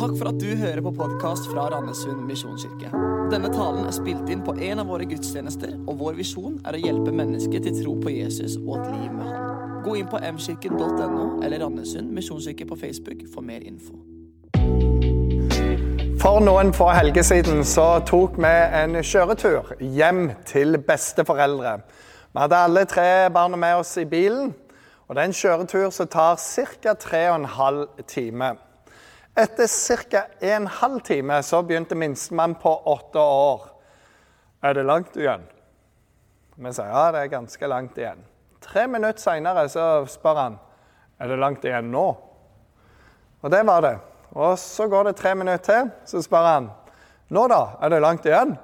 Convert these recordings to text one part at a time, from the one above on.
Takk for at du hører på podkast fra Randesund misjonskirke. Denne talen er spilt inn på en av våre gudstjenester, og vår visjon er å hjelpe mennesker til tro på Jesus og et liv med Han. Gå inn på mkirken.no eller Randesund misjonskirke på Facebook for mer info. For noen få helger siden så tok vi en kjøretur hjem til besteforeldre. Vi hadde alle tre barna med oss i bilen, og det er en kjøretur som tar ca. 3 12 timer. Etter ca. en halv time så begynte minstemann på åtte år. Er det langt igjen? Vi sier ja, det er ganske langt igjen. Tre minutter seinere spør han er det langt igjen nå. Og det var det. Og så går det tre minutter til, så spør han nå da, er det langt igjen?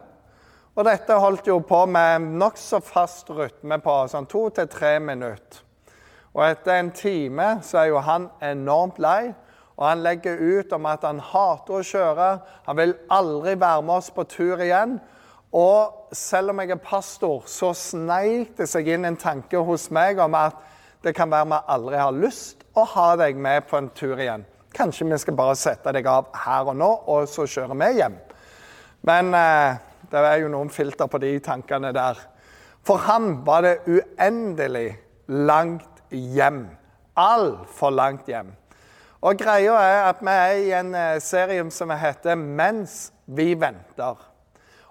Og dette holdt jo på med nokså fast rytme på sånn to til tre minutter. Og etter en time så er jo han enormt lei. Og han legger ut om at han hater å kjøre. Han vil aldri være med oss på tur igjen. Og selv om jeg er pastor, så sneik det seg inn en tanke hos meg om at det kan være vi aldri har lyst å ha deg med på en tur igjen. Kanskje vi skal bare sette deg av her og nå, og så kjører vi hjem. Men eh, det er jo noen filter på de tankene der. For han var det uendelig langt hjem. Altfor langt hjem. Og greia er at vi er i en eh, serie som heter 'Mens vi venter'.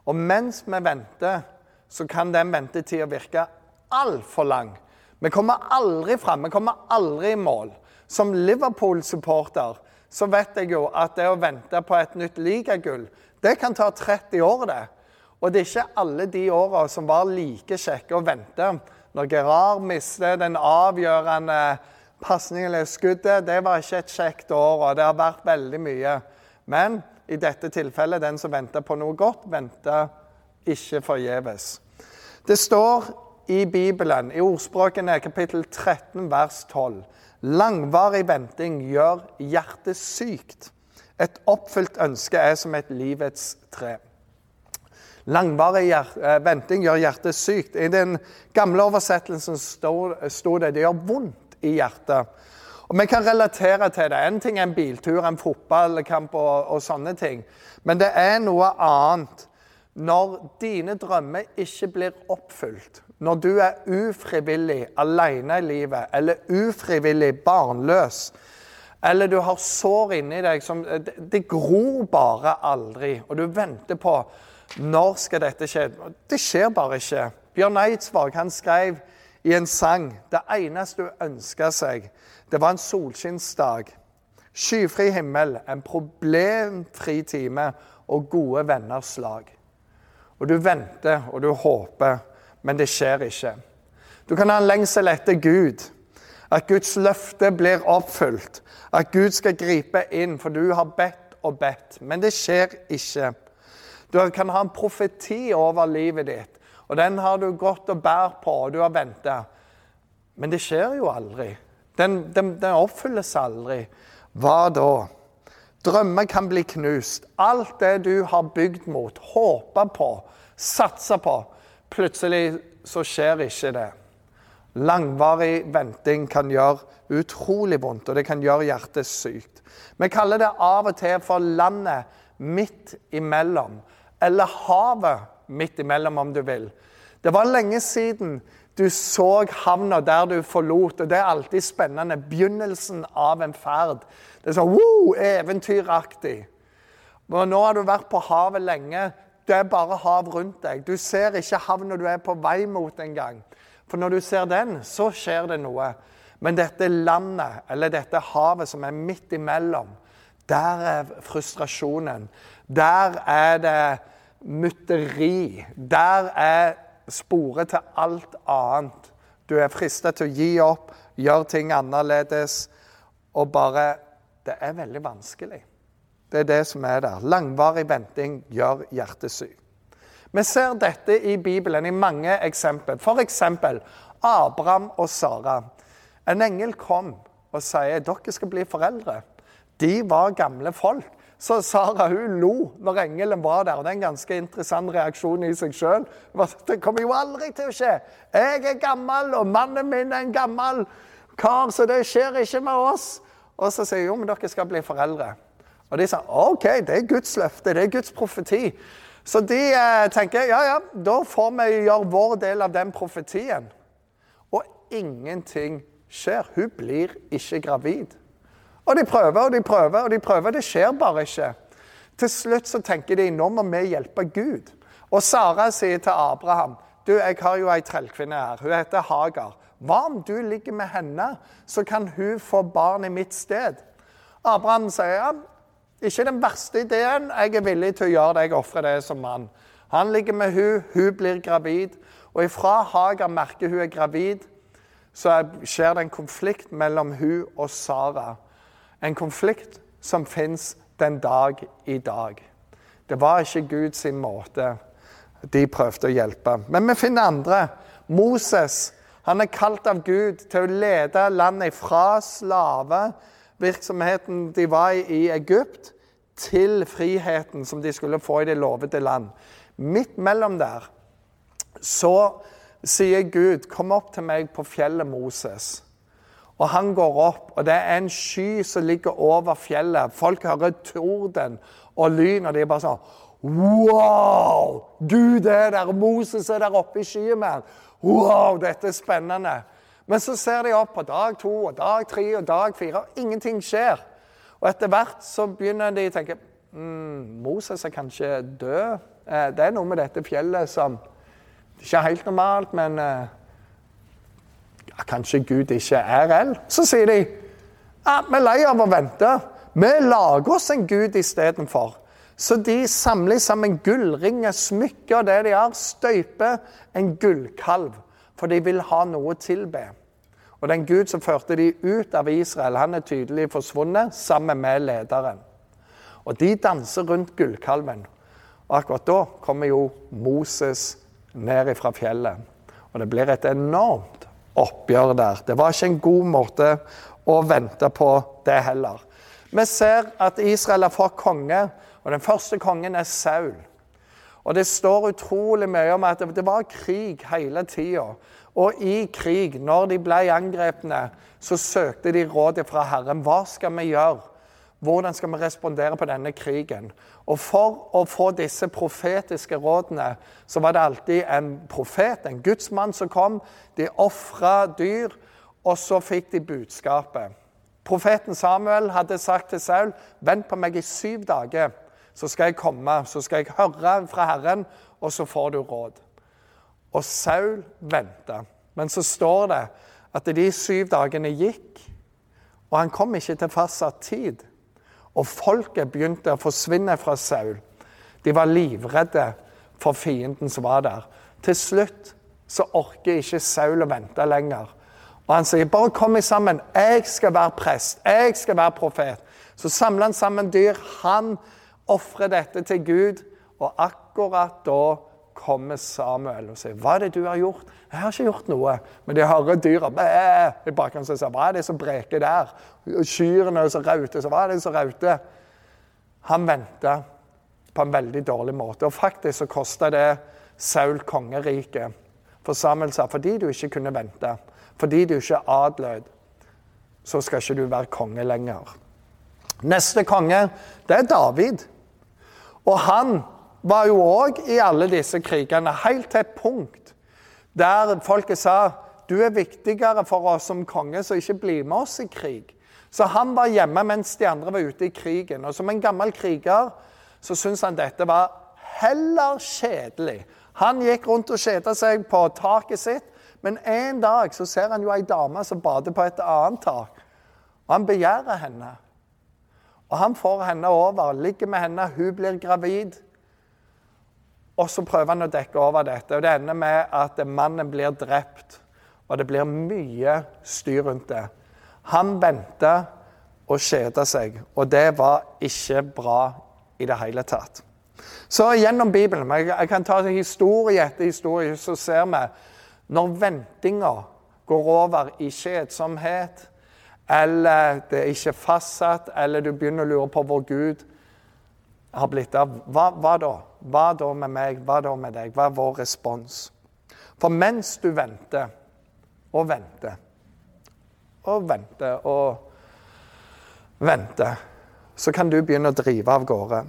Og mens vi venter, så kan den ventetida virke altfor lang. Vi kommer aldri fram, vi kommer aldri i mål. Som Liverpool-supporter så vet jeg jo at det å vente på et nytt ligagull, det kan ta 30 år, det. Og det er ikke alle de åra som var like kjekke å vente. Når Gerard mister den avgjørende pasningen eller skuddet, det var ikke et kjekt år, og det har vært veldig mye. Men i dette tilfellet, den som venter på noe godt, venter ikke forgjeves. Det står i Bibelen, i ordspråkene kapittel 13, vers 12. Langvarig venting gjør hjertet sykt. Et oppfylt ønske er som et livets tre. Langvarig eh, venting gjør hjertet sykt. I den gamle oversettelsen sto det det gjør vondt i hjertet. Og Vi kan relatere til det. En ting er en biltur, en fotballkamp og, og sånne ting. Men det er noe annet når dine drømmer ikke blir oppfylt. Når du er ufrivillig alene i livet, eller ufrivillig barnløs. Eller du har sår inni deg som Det, det gror bare aldri. Og du venter på når skal dette skje. Det skjer bare ikke. Bjørn Eidsvåg han skrev i en sang. Det eneste hun ønska seg, det var en solskinnsdag. Skyfri himmel, en problemfri time og gode venners lag. Og du venter og du håper, men det skjer ikke. Du kan ha en lengsel etter Gud. At Guds løfte blir oppfylt. At Gud skal gripe inn, for du har bedt og bedt. Men det skjer ikke. Du kan ha en profeti over livet ditt. Og den har du gått og bært på, og du har venta. Men det skjer jo aldri. Den, den, den oppfylles aldri. Hva da? Drømmer kan bli knust. Alt det du har bygd mot, håpa på, satsa på. Plutselig så skjer ikke det. Langvarig venting kan gjøre utrolig vondt, og det kan gjøre hjertet sykt. Vi kaller det av og til for landet midt imellom, eller havet midt imellom, om du vil. Det var lenge siden du så havna der du forlot, og det er alltid spennende. Begynnelsen av en ferd. Det er sånn wow, eventyraktig. Og nå har du vært på havet lenge. Det er bare hav rundt deg. Du ser ikke havna du er på vei mot engang. For når du ser den, så skjer det noe. Men dette landet, eller dette havet som er midt imellom, der er frustrasjonen. Der er det mytteri. Der er sporet til alt annet. Du er frista til å gi opp, gjøre ting annerledes, og bare Det er veldig vanskelig. Det er det som er der. Langvarig venting gjør hjertet sykt. Vi ser dette i Bibelen i mange eksempler. F.eks. Abraham og Sara. En engel kom og sier dere skal bli foreldre. De var gamle folk. Så Sara hun lo når engelen var der. og Det er en ganske interessant reaksjon i seg sjøl. Det kommer jo aldri til å skje. Jeg er gammel, og mannen min er en gammel kar, så det skjer ikke med oss. Og så sier hun jo, men dere skal bli foreldre. Og de sa OK, det er Guds løfte, det er Guds profeti. Så de eh, tenker ja, ja, da får vi gjøre vår del av den profetien. Og ingenting skjer. Hun blir ikke gravid. Og de prøver og de prøver og de prøver. Det skjer bare ikke. Til slutt så tenker de nå må vi hjelpe Gud. Og Sara sier til Abraham du, jeg har jo ei trellkvinne her. Hun heter Hagar. Hva om du ligger med henne, så kan hun få barn i mitt sted? Abraham sier ja, ikke den verste ideen. Jeg er villig til å gjøre det. Jeg ofrer det som mann. Han ligger med hun, hun blir gravid. Og ifra Hagar merker hun er gravid, så skjer det en konflikt mellom hun og Sara. En konflikt som fins den dag i dag. Det var ikke Guds måte de prøvde å hjelpe. Men vi finner andre. Moses han er kalt av Gud til å lede landet fra slavevirksomheten de var i i Egypt, til friheten som de skulle få i det lovede land. Midt mellom der så sier Gud, 'Kom opp til meg på fjellet Moses'. Og han går opp, og det er en sky som ligger over fjellet. Folk hører torden og lyn, og de er bare sånn Wow! Gud er der, Moses er der oppe i skyen med Wow, dette er spennende. Men så ser de opp på dag to og dag tre og dag fire, og ingenting skjer. Og etter hvert så begynner de å tenke mm, Moses er kanskje død. Eh, det er noe med dette fjellet som ikke helt normalt, men eh, ja, kanskje Gud ikke er reell. Så sier de ja, vi er lei av å vente. Vi lager oss en gud istedenfor. Så de samler sammen gullringer, smykker det de har, støyper en gullkalv. For de vil ha noe å tilbe. Og den Gud som førte de ut av Israel, han er tydelig forsvunnet sammen med lederen. Og de danser rundt gullkalven. Og akkurat da kommer jo Moses ned fra fjellet. Og det blir et enormt oppgjør der. Det var ikke en god måte å vente på det heller. Vi ser at Israel har fått konge og Den første kongen er Saul. Og Det står utrolig mye om at det var krig hele tida. Og i krig, når de ble angrepne, så søkte de råd fra Herren. Hva skal vi gjøre? Hvordan skal vi respondere på denne krigen? Og For å få disse profetiske rådene så var det alltid en profet, en gudsmann, som kom. De ofra dyr, og så fikk de budskapet. Profeten Samuel hadde sagt til Saul, 'Vent på meg i syv dager.' så skal jeg komme, så skal jeg høre fra Herren, og så får du råd. Og Saul venta. Men så står det at de syv dagene gikk, og han kom ikke til fastsatt tid. Og folket begynte å forsvinne fra Saul. De var livredde for fienden som var der. Til slutt så orker ikke Saul å vente lenger. Og han sier, 'Bare kom sammen. Jeg skal være prest. Jeg skal være profet.' Så samler han sammen dyr. Han ofrer dette til Gud. Og akkurat da kommer Samuel og sier, 'Hva er det du har gjort?' 'Jeg har ikke gjort noe.' Men de hører dyra i bakgrunnen og sier, 'Hva er det som breker der?' Kyrne som rauter. Så hva er det som rauter? Han venta på en veldig dårlig måte. Og faktisk så kosta det Saul kongeriket. For Samuel sa fordi du ikke kunne vente, fordi du ikke adlød, så skal ikke du være konge lenger. Neste konge, det er David. Og han var jo òg i alle disse krigene, helt til et punkt der folket sa du er viktigere for oss som konge, så ikke bli med oss i krig. Så han var hjemme mens de andre var ute i krigen. Og som en gammel kriger så syntes han dette var heller kjedelig. Han gikk rundt og kjeda seg på taket sitt, men en dag så ser han jo ei dame som bader på et annet tak. Og han begjærer henne. Og han får henne over, ligger med henne, hun blir gravid. Og så prøver han å dekke over dette. og Det ender med at mannen blir drept. Og det blir mye styr rundt det. Han venta og kjeda seg, og det var ikke bra i det hele tatt. Så gjennom Bibelen Jeg kan ta historie etter historie, så ser vi når ventinga går over i kjedsomhet, eller det er ikke fastsatt, eller du begynner å lure på hvor Gud har blitt av. Hva, hva, da? Hva da med meg? Hva da med deg? Hva er vår respons? For mens du venter og venter og venter og venter, så kan du begynne å drive av gårde.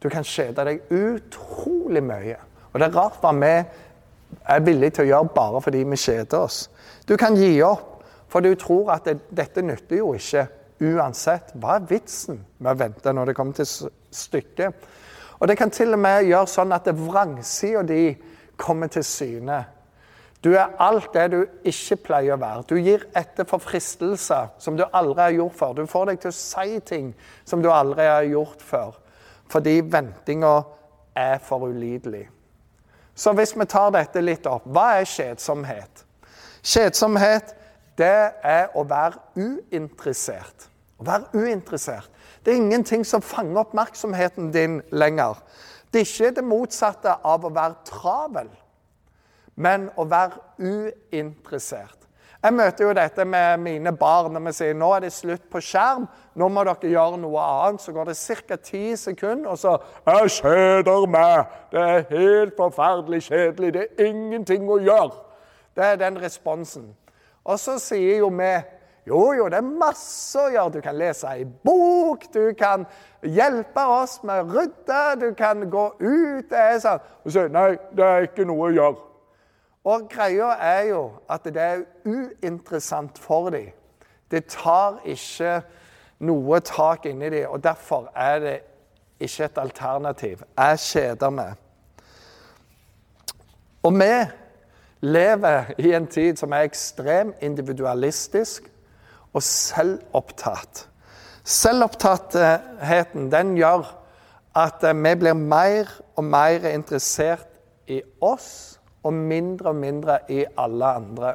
Du kan kjede deg utrolig mye. Og det er rart hva vi er villige til å gjøre bare fordi vi kjeder oss. Du kan gi opp, for du tror at det, dette nytter jo ikke uansett. Hva er vitsen med å vente når det kommer til stykket? Og det kan til og med gjøre sånn at vrangsida di kommer til syne. Du er alt det du ikke pleier å være. Du gir etter for fristelser som du aldri har gjort før. Du får deg til å si ting som du aldri har gjort før. Fordi ventinga er for ulidelig. Så hvis vi tar dette litt opp Hva er kjedsomhet? Kjedsomhet, det er å være uinteressert. Å være uinteressert. Det er ingenting som fanger oppmerksomheten din lenger. Det er ikke det motsatte av å være travel, men å være uinteressert. Jeg møter jo dette med mine barn når vi sier nå er det slutt på skjerm. Nå må dere gjøre noe annet. Så går det ca. ti sekunder, og så Jeg kjeder meg. Det er helt forferdelig kjedelig. Det er ingenting å gjøre. Det er den responsen. Og så sier jo vi jo, jo, det er masse å gjøre. Du kan lese ei bok, du kan hjelpe oss med å rydde, du kan gå ut. Det er sånn. Og så nei, det er ikke noe å gjøre. Og greia er jo at det er uinteressant for dem. Det tar ikke noe tak inni dem, og derfor er det ikke et alternativ. Jeg kjeder meg. Og vi lever i en tid som er ekstremt individualistisk og selvopptatt. Selvopptattheten den gjør at eh, vi blir mer og mer interessert i oss og mindre og mindre i alle andre.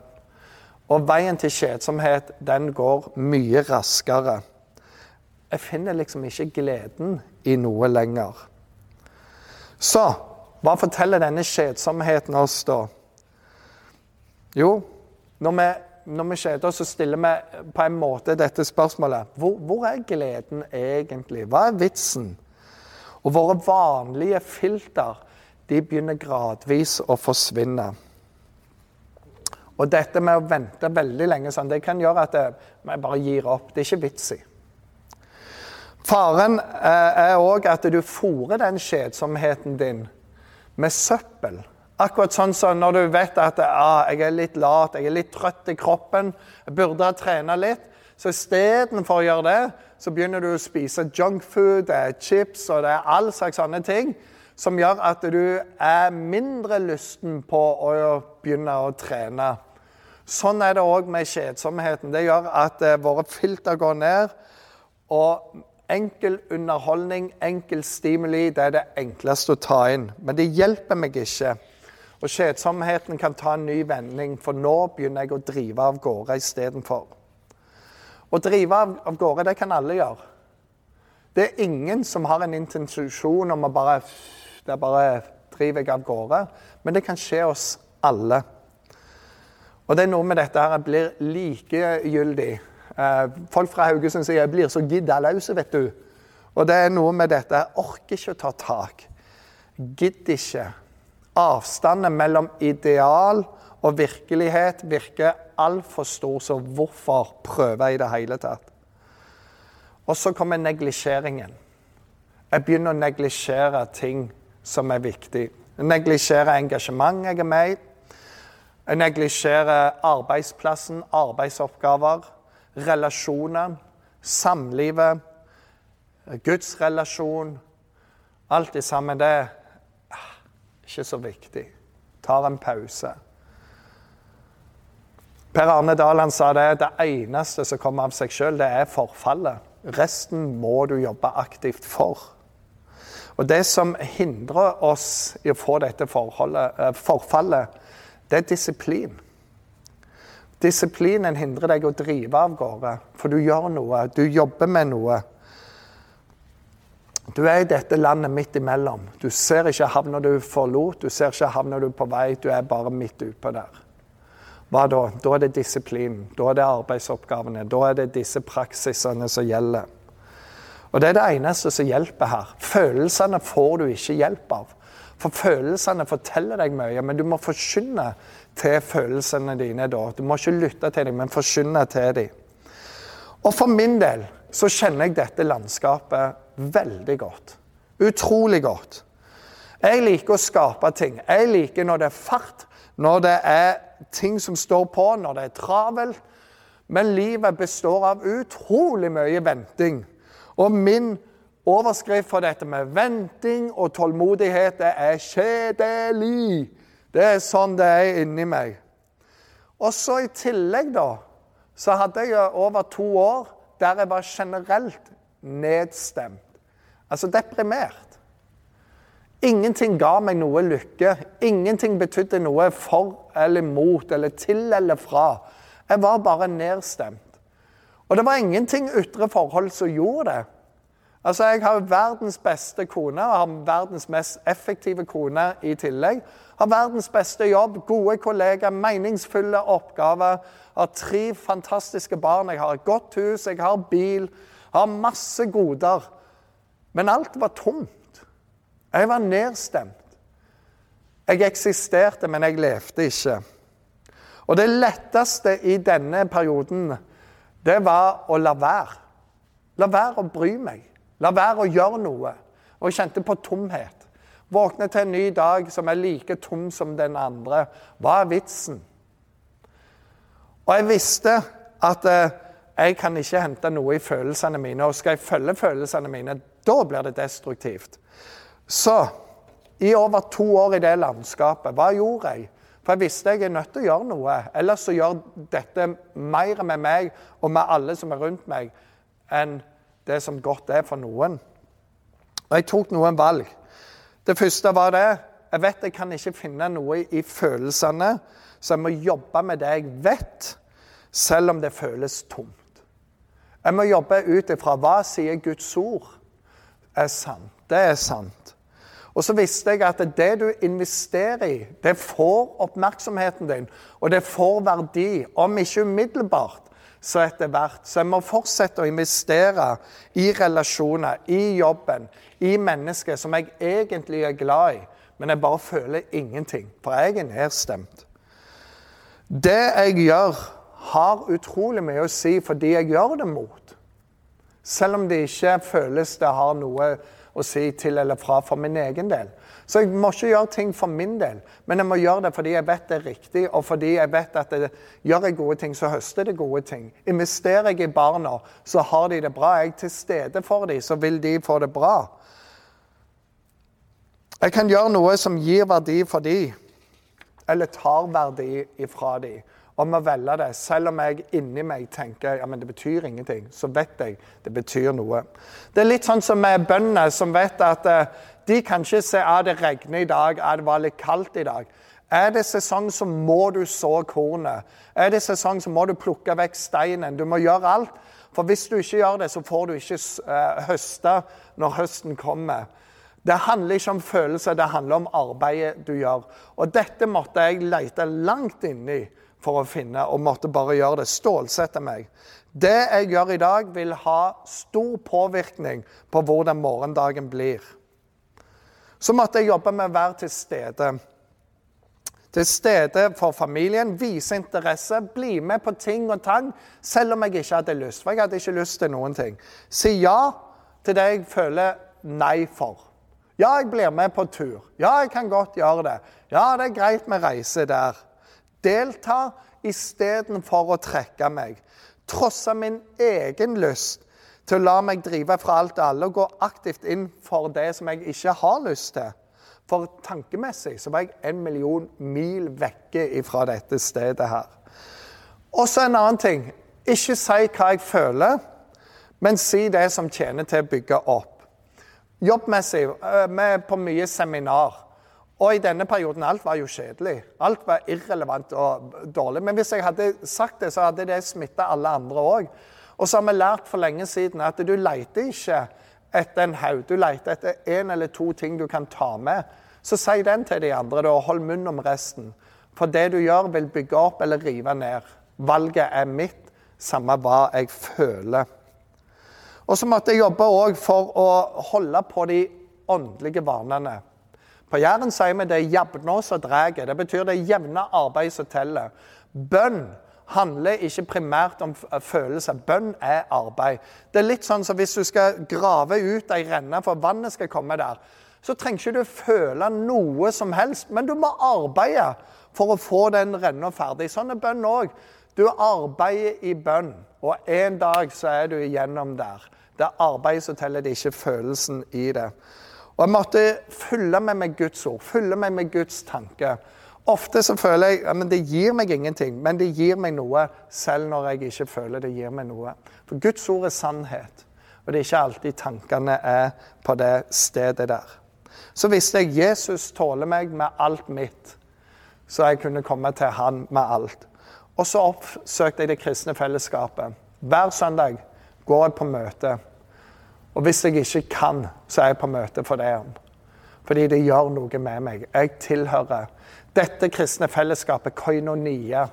Og veien til kjedsomhet den går mye raskere. Jeg finner liksom ikke gleden i noe lenger. Så hva forteller denne kjedsomheten oss, da? Jo, når vi når vi kjeder oss, så stiller vi på en måte dette spørsmålet hvor, hvor, er gleden egentlig? Hva er vitsen? Og våre vanlige filter de begynner gradvis å forsvinne. Og dette med å vente veldig lenge sånn, det kan gjøre at vi bare gir opp. Det er ikke vits i. Faren eh, er òg at du fòrer den kjedsomheten din med søppel. Akkurat sånn som når du vet at ah, jeg er litt lat, jeg er litt trøtt i kroppen, jeg burde ha trena litt. Så istedenfor å gjøre det, så begynner du å spise junkfood, det er chips og det er all slags sånne ting som gjør at du er mindre lysten på å begynne å trene. Sånn er det òg med kjedsomheten. Det gjør at eh, våre filter går ned. Og enkel underholdning, enkel stimuli, det er det enkleste å ta inn. Men det hjelper meg ikke. Og kjedsomheten kan ta en ny vending, for nå begynner jeg å drive av gårde istedenfor. Å drive av, gårde, det kan alle gjøre. Det er ingen som har en intensjon om å bare Det bare driver av gårde. Men det kan skje oss alle. Og det er noe med dette her jeg blir likegyldig. Eh, folk fra Haugesund sier 'jeg blir så gidda løs', vet du. Og det er noe med dette. Jeg orker ikke å ta tak. Gidder ikke. Avstanden mellom ideal og virkelighet virker altfor stor, så hvorfor prøve i det hele tatt? Og så kommer neglisjeringen. Jeg begynner å neglisjere ting som er viktig. Jeg neglisjerer engasjement jeg er med i. Jeg neglisjerer arbeidsplassen, arbeidsoppgaver, relasjoner, samlivet, gudsrelasjon. Alt det samme det ikke så viktig. Tar en pause. Per Arne Daland sa det det eneste som kommer av seg sjøl, det er forfallet. Resten må du jobbe aktivt for. Og Det som hindrer oss i å få dette eh, forfallet, det er disiplin. Disiplinen hindrer deg å drive av gårde, for du gjør noe, du jobber med noe. Du er i dette landet midt imellom. Du ser ikke havna du forlot, du ser ikke havna du er på vei, du er bare midt utpå der. Hva da? Da er det disiplinen, da er det arbeidsoppgavene, da er det disse praksisene som gjelder. Og Det er det eneste som hjelper her. Følelsene får du ikke hjelp av. For følelsene forteller deg mye, men du må forkynne til følelsene dine da. Du må ikke lytte til dem, men forkynne til dem. Og for min del så kjenner jeg dette landskapet veldig godt. Utrolig godt. Jeg liker å skape ting. Jeg liker når det er fart, når det er ting som står på, når det er travelt. Men livet består av utrolig mye venting. Og min overskrift for dette med venting og tålmodighet, det er kjedelig. Det er sånn det er inni meg. Og så i tillegg, da, så hadde jeg over to år der jeg var generelt nedstemt. Altså deprimert. Ingenting ga meg noe lykke. Ingenting betydde noe for eller mot eller til eller fra. Jeg var bare nedstemt. Og det var ingenting ytre forhold som gjorde det. Altså, Jeg har verdens beste kone og har verdens mest effektive kone i tillegg. Har verdens beste jobb, gode kollegaer, meningsfulle oppgaver. Har tre fantastiske barn. Jeg har et godt hus, jeg har bil. Har masse goder. Men alt var tomt. Jeg var nedstemt. Jeg eksisterte, men jeg levde ikke. Og det letteste i denne perioden, det var å la være. La være å bry meg. La være å gjøre noe. Og jeg kjente på tomhet. Våkne til en ny dag som er like tom som den andre. Hva er vitsen? Og jeg visste at eh, jeg kan ikke hente noe i følelsene mine. Og skal jeg følge følelsene mine, da blir det destruktivt. Så i over to år i det landskapet, hva gjorde jeg? For jeg visste jeg er nødt til å gjøre noe. Ellers så gjør dette mer med meg og med alle som er rundt meg, enn det som godt er for noen. Og jeg tok noen valg. Det første var det Jeg vet jeg kan ikke finne noe i følelsene, så jeg må jobbe med det jeg vet, selv om det føles tomt. Jeg må jobbe ut ifra hva sier Guds ord er sant. Det er sant. Og så visste jeg at det du investerer i, det får oppmerksomheten din, og det får verdi, om ikke umiddelbart, så etter hvert. Så jeg må fortsette å investere i relasjoner, i jobben, i mennesker som jeg egentlig er glad i, men jeg bare føler ingenting, for jeg er nedstemt. Det jeg gjør, har utrolig mye å si fordi jeg gjør det mot. Selv om det ikke føles det har noe å si til eller fra for min egen del. Så jeg må ikke gjøre ting for min del, men jeg må gjøre det fordi jeg vet det er riktig, og fordi jeg vet at det, gjør jeg gode ting, så høster det gode ting. Investerer jeg i barna, så har de det bra. Er jeg til stede for dem, så vil de få det bra. Jeg kan gjøre noe som gir verdi for dem, eller tar verdi ifra dem om å velge det, selv om jeg inni meg tenker ja, men det betyr ingenting, så vet jeg det betyr noe. Det er litt sånn som med bøndene som vet at uh, de kan ikke se at det regner i dag, at det var litt kaldt i dag. Er det sesong, så må du så kornet. Er det sesong, så må du plukke vekk steinen. Du må gjøre alt. For hvis du ikke gjør det, så får du ikke uh, høste når høsten kommer. Det handler ikke om følelser, det handler om arbeidet du gjør. Og dette måtte jeg lete langt inni for å finne, og måtte bare gjøre det. Stålsette meg. Det jeg gjør i dag, vil ha stor påvirkning på hvordan morgendagen blir. Så måtte jeg jobbe med å være til stede. Til stede for familien, vise interesse, bli med på ting og tang, selv om jeg ikke hadde lyst. For jeg hadde ikke lyst til noen ting. Si ja til det jeg føler nei for. Ja, jeg blir med på tur. Ja, jeg kan godt gjøre det. Ja, det er greit med reise der delta istedenfor å trekke meg. Trosse min egen lyst til å la meg drive fra alt og alle og gå aktivt inn for det som jeg ikke har lyst til. For tankemessig så var jeg en million mil vekke fra dette stedet her. Og så en annen ting. Ikke si hva jeg føler, men si det som tjener til å bygge opp. Jobbmessig, eh, vi er på mye seminar. Og i denne perioden alt var jo kjedelig. Alt var irrelevant og dårlig. Men hvis jeg hadde sagt det, så hadde det smitta alle andre òg. Og så har vi lært for lenge siden at du leter ikke etter en haug. Du leter etter én eller to ting du kan ta med. Så si den til de andre, og hold munn om resten. For det du gjør, vil bygge opp eller rive ned. Valget er mitt, samme hva jeg føler. Og så måtte jeg jobbe òg for å holde på de åndelige vanene. På Jæren sier vi det er jevna som drar. Det betyr det er jevne arbeid som teller. Bønn handler ikke primært om følelser. Bønn er arbeid. Det er litt sånn som hvis du skal grave ut ei renne for vannet skal komme der, så trenger ikke du føle noe som helst, men du må arbeide for å få den renna ferdig. Sånn er bønn òg. Du arbeider i bønn, og en dag så er du igjennom der. Det er arbeidet som teller, det er ikke følelsen i det. Og jeg måtte fylle meg med Guds ord, fylle meg med Guds tanke. Ofte så føler jeg at det gir meg ingenting, men det gir meg noe selv når jeg ikke føler det gir meg noe. For Guds ord er sannhet, og det er ikke alltid tankene er på det stedet der. Så visste jeg Jesus tåler meg med alt mitt, så jeg kunne komme til han med alt. Og så oppsøkte jeg det kristne fellesskapet. Hver søndag går jeg på møte. Og hvis jeg ikke kan, så er jeg på møte for det. Fordi det gjør noe med meg. Jeg tilhører dette kristne fellesskapet, koinonia.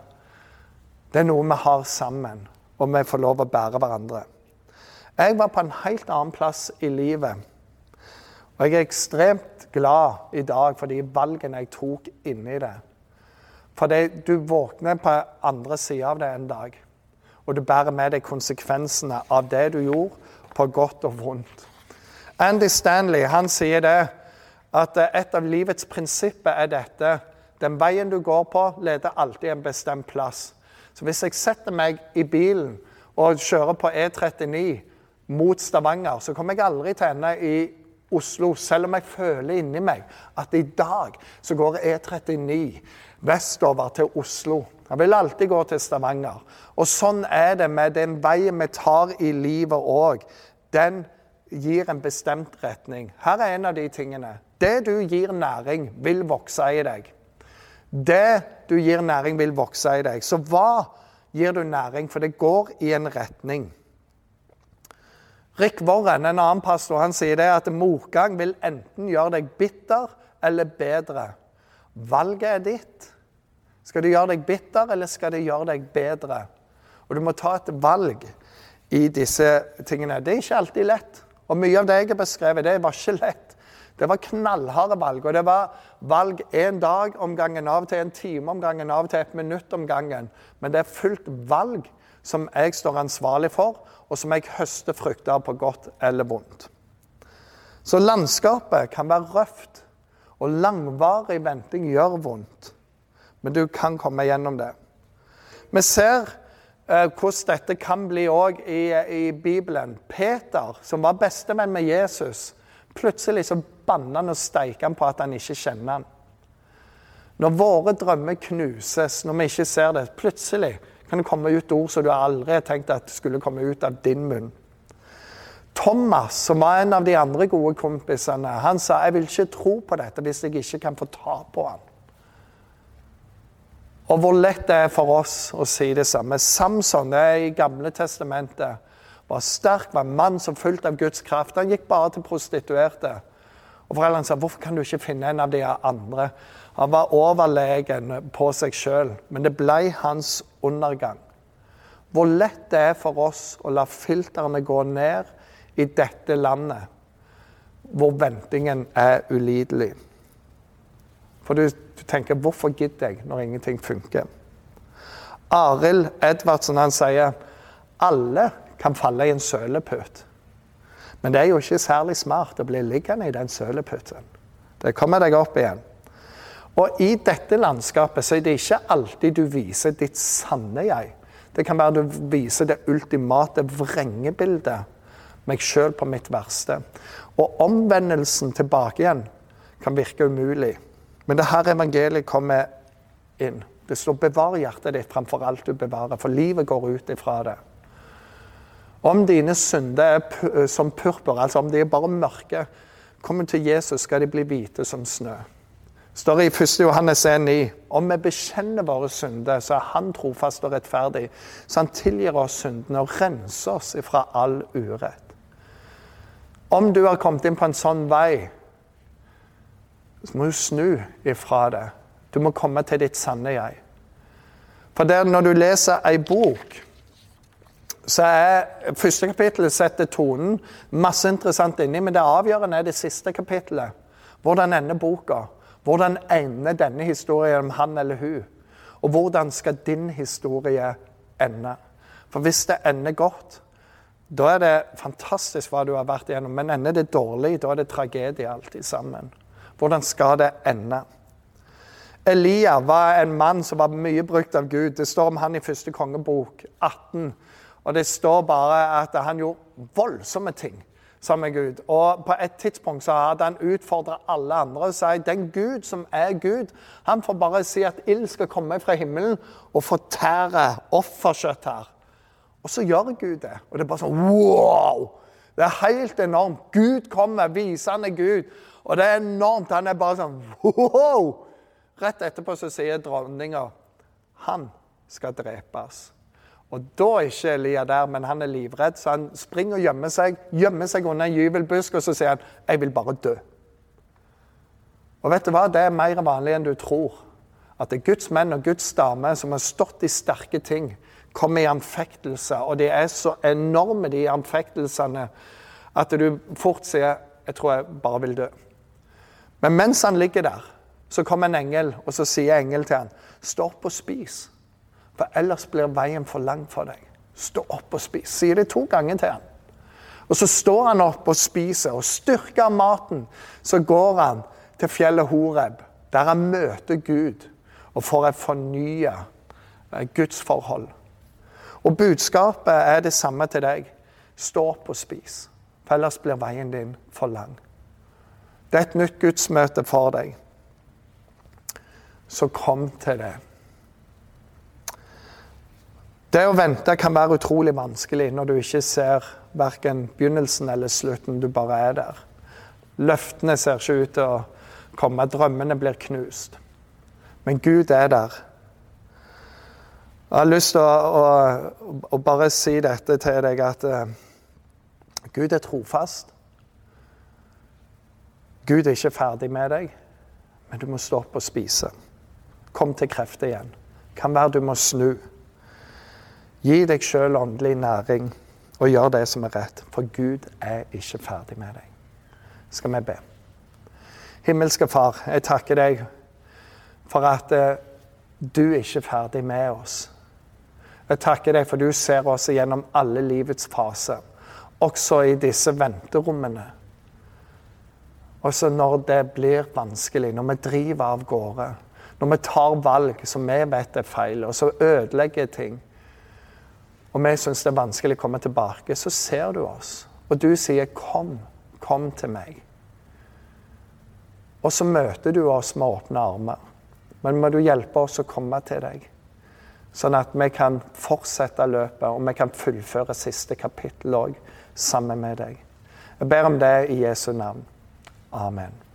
Det er noe vi har sammen, og vi får lov å bære hverandre. Jeg var på en helt annen plass i livet. Og jeg er ekstremt glad i dag for de valgene jeg tok inni det. Fordi du våkner på andre sida av det en dag. Og du bærer med deg konsekvensene av det du gjorde, på godt og vondt. Andy Stanley han sier det at et av livets prinsipper er dette. Den veien du går på, leder alltid en bestemt plass. Så hvis jeg setter meg i bilen og kjører på E39 mot Stavanger, så kommer jeg aldri til å ende i Oslo, selv om jeg føler inni meg at i dag så går E39 vestover til Oslo. Han vil alltid gå til Stavanger. Og sånn er det med den veien vi tar i livet òg. Den gir en bestemt retning. Her er en av de tingene. Det du gir næring, vil vokse i deg. Det du gir næring, vil vokse i deg. Så hva gir du næring? For det går i en retning. Rick Warren, en annen pastor, han sier det at motgang vil enten gjøre deg bitter eller bedre. Valget er ditt. Skal det gjøre deg bitter, eller skal det gjøre deg bedre? Og du må ta et valg i disse tingene. Det er ikke alltid lett. Og mye av det jeg har beskrevet, det var ikke lett. Det var knallharde valg. Og det var valg en dag om gangen, av og til en time om gangen, av og til et minutt om gangen. Men det er fullt valg som jeg står ansvarlig for, og som jeg høster frukter av på godt eller vondt. Så landskapet kan være røft. Og langvarig venting gjør vondt, men du kan komme gjennom det. Vi ser hvordan dette kan bli òg i, i, Bibelen. Peter, som var bestevenn med Jesus, plutselig så banner han og steiker han på at han ikke kjenner han. Når våre drømmer knuses, når vi ikke ser det, plutselig kan det komme ut ord som du aldri har tenkt at skulle komme ut av din munn. Thomas, som var en av de andre gode kompisene, han sa jeg vil ikke tro på dette hvis jeg ikke kan få ta på han. Og hvor lett det er for oss å si det samme. Samson det er i Gamle testamentet var sterk, var en mann som fulgte av Guds kraft. Han gikk bare til prostituerte. Og Foreldrene sa hvorfor kan du ikke finne en av de andre? Han var overlegen på seg sjøl, men det ble hans undergang. Hvor lett det er for oss å la filtrene gå ned i dette landet hvor ventingen er ulidelig. For du, du tenker 'hvorfor gidder jeg når ingenting funker'? Arild Edvardsen han sier alle kan falle i en sølepytt. Men det er jo ikke særlig smart å bli liggende i den sølepytten. Det kommer deg opp igjen. Og i dette landskapet så er det ikke alltid du viser ditt sanne jeg. Det kan være du viser det ultimate vrengebildet meg sjøl på mitt verste. Og omvendelsen tilbake igjen kan virke umulig. Men det her evangeliet kommer inn. Det står 'bevar hjertet ditt framfor alt du bevarer', for livet går ut ifra det. Om dine synder er som purpur, altså om de er bare mørke, kommer til Jesus, skal de bli hvite som snø. står i 1. Johannes 1,9.: Om vi bekjenner våre synder, så er Han trofast og rettferdig, så Han tilgir oss syndene og renser oss ifra all urett. Om du har kommet inn på en sånn vei, så må du snu ifra det. Du må komme til ditt sanne jeg. For der, når du leser ei bok, så er første kapittelet setter tonen. Masse interessant inni, men det avgjørende er det siste kapittelet. Hvordan ender boka? Hvordan ender denne historien om han eller hun? Og hvordan skal din historie ende. For hvis det ender godt, da er det fantastisk hva du har vært igjennom. Men ender det dårlig, da er det tragedie alltid sammen. Hvordan skal det ende? Elia var en mann som var mye brukt av Gud. Det står om han i første kongebok 18. Og det står bare at han gjorde voldsomme ting sammen med Gud. Og på et tidspunkt så hadde han utfordra alle andre og sa den Gud som er Gud, han får bare si at ild skal komme fra himmelen og fortære offerkjøtt her. Og så gjør Gud det. Og det er bare sånn wow! Det er helt enormt. Gud kommer, er Gud. Og det er enormt. Han er bare sånn wow! Rett etterpå så sier dronninga han skal drepes. Og da er ikke Elia der, men han er livredd, så han springer og gjemmer seg gjemmer seg under en gyvelbusk, og så sier han 'Jeg vil bare dø'. Og vet du hva? Det er mer vanlig enn du tror. At det er Guds menn og Guds damer som har stått i sterke ting, kommer i anfektelse. Og de er så enorme, de anfektelsene, at du fort sier 'Jeg tror jeg bare vil dø'. Men mens han ligger der, så kommer en engel, og så sier engel til han, 'Stå opp og spis'. For ellers blir veien for lang for deg. Stå opp og spis. Sier det to ganger til han. Og så står han opp og spiser, og styrker maten så går han til fjellet Horeb, der han møter Gud og får et fornya eh, gudsforhold. Og budskapet er det samme til deg. Stå opp og spis, for ellers blir veien din for lang. Det er et nytt gudsmøte for deg. Så kom til det. Det å vente kan være utrolig vanskelig når du ikke ser verken begynnelsen eller slutten. Du bare er der. Løftene ser ikke ut til å komme, drømmene blir knust. Men Gud er der. Jeg har lyst til å, å, å bare si dette til deg, at uh, Gud er trofast. Gud er ikke ferdig med deg, men du må stå opp og spise. Kom til krefter igjen. Kan være du må snu. Gi deg sjøl åndelig næring og gjør det som er rett, for Gud er ikke ferdig med deg. Skal vi be. Himmelske Far, jeg takker deg for at uh, du er ikke ferdig med oss. Jeg takker deg for du ser oss gjennom alle livets faser, også i disse venterommene. Også når det blir vanskelig, når vi driver av gårde, når vi tar valg som vi vet er feil, og så ødelegger ting og vi syns det er vanskelig å komme tilbake, så ser du oss. Og du sier 'kom, kom til meg'. Og så møter du oss med åpne armer. Men må du hjelpe oss å komme til deg, sånn at vi kan fortsette løpet, og vi kan fullføre siste kapittel òg sammen med deg. Jeg ber om det i Jesu navn. Amen.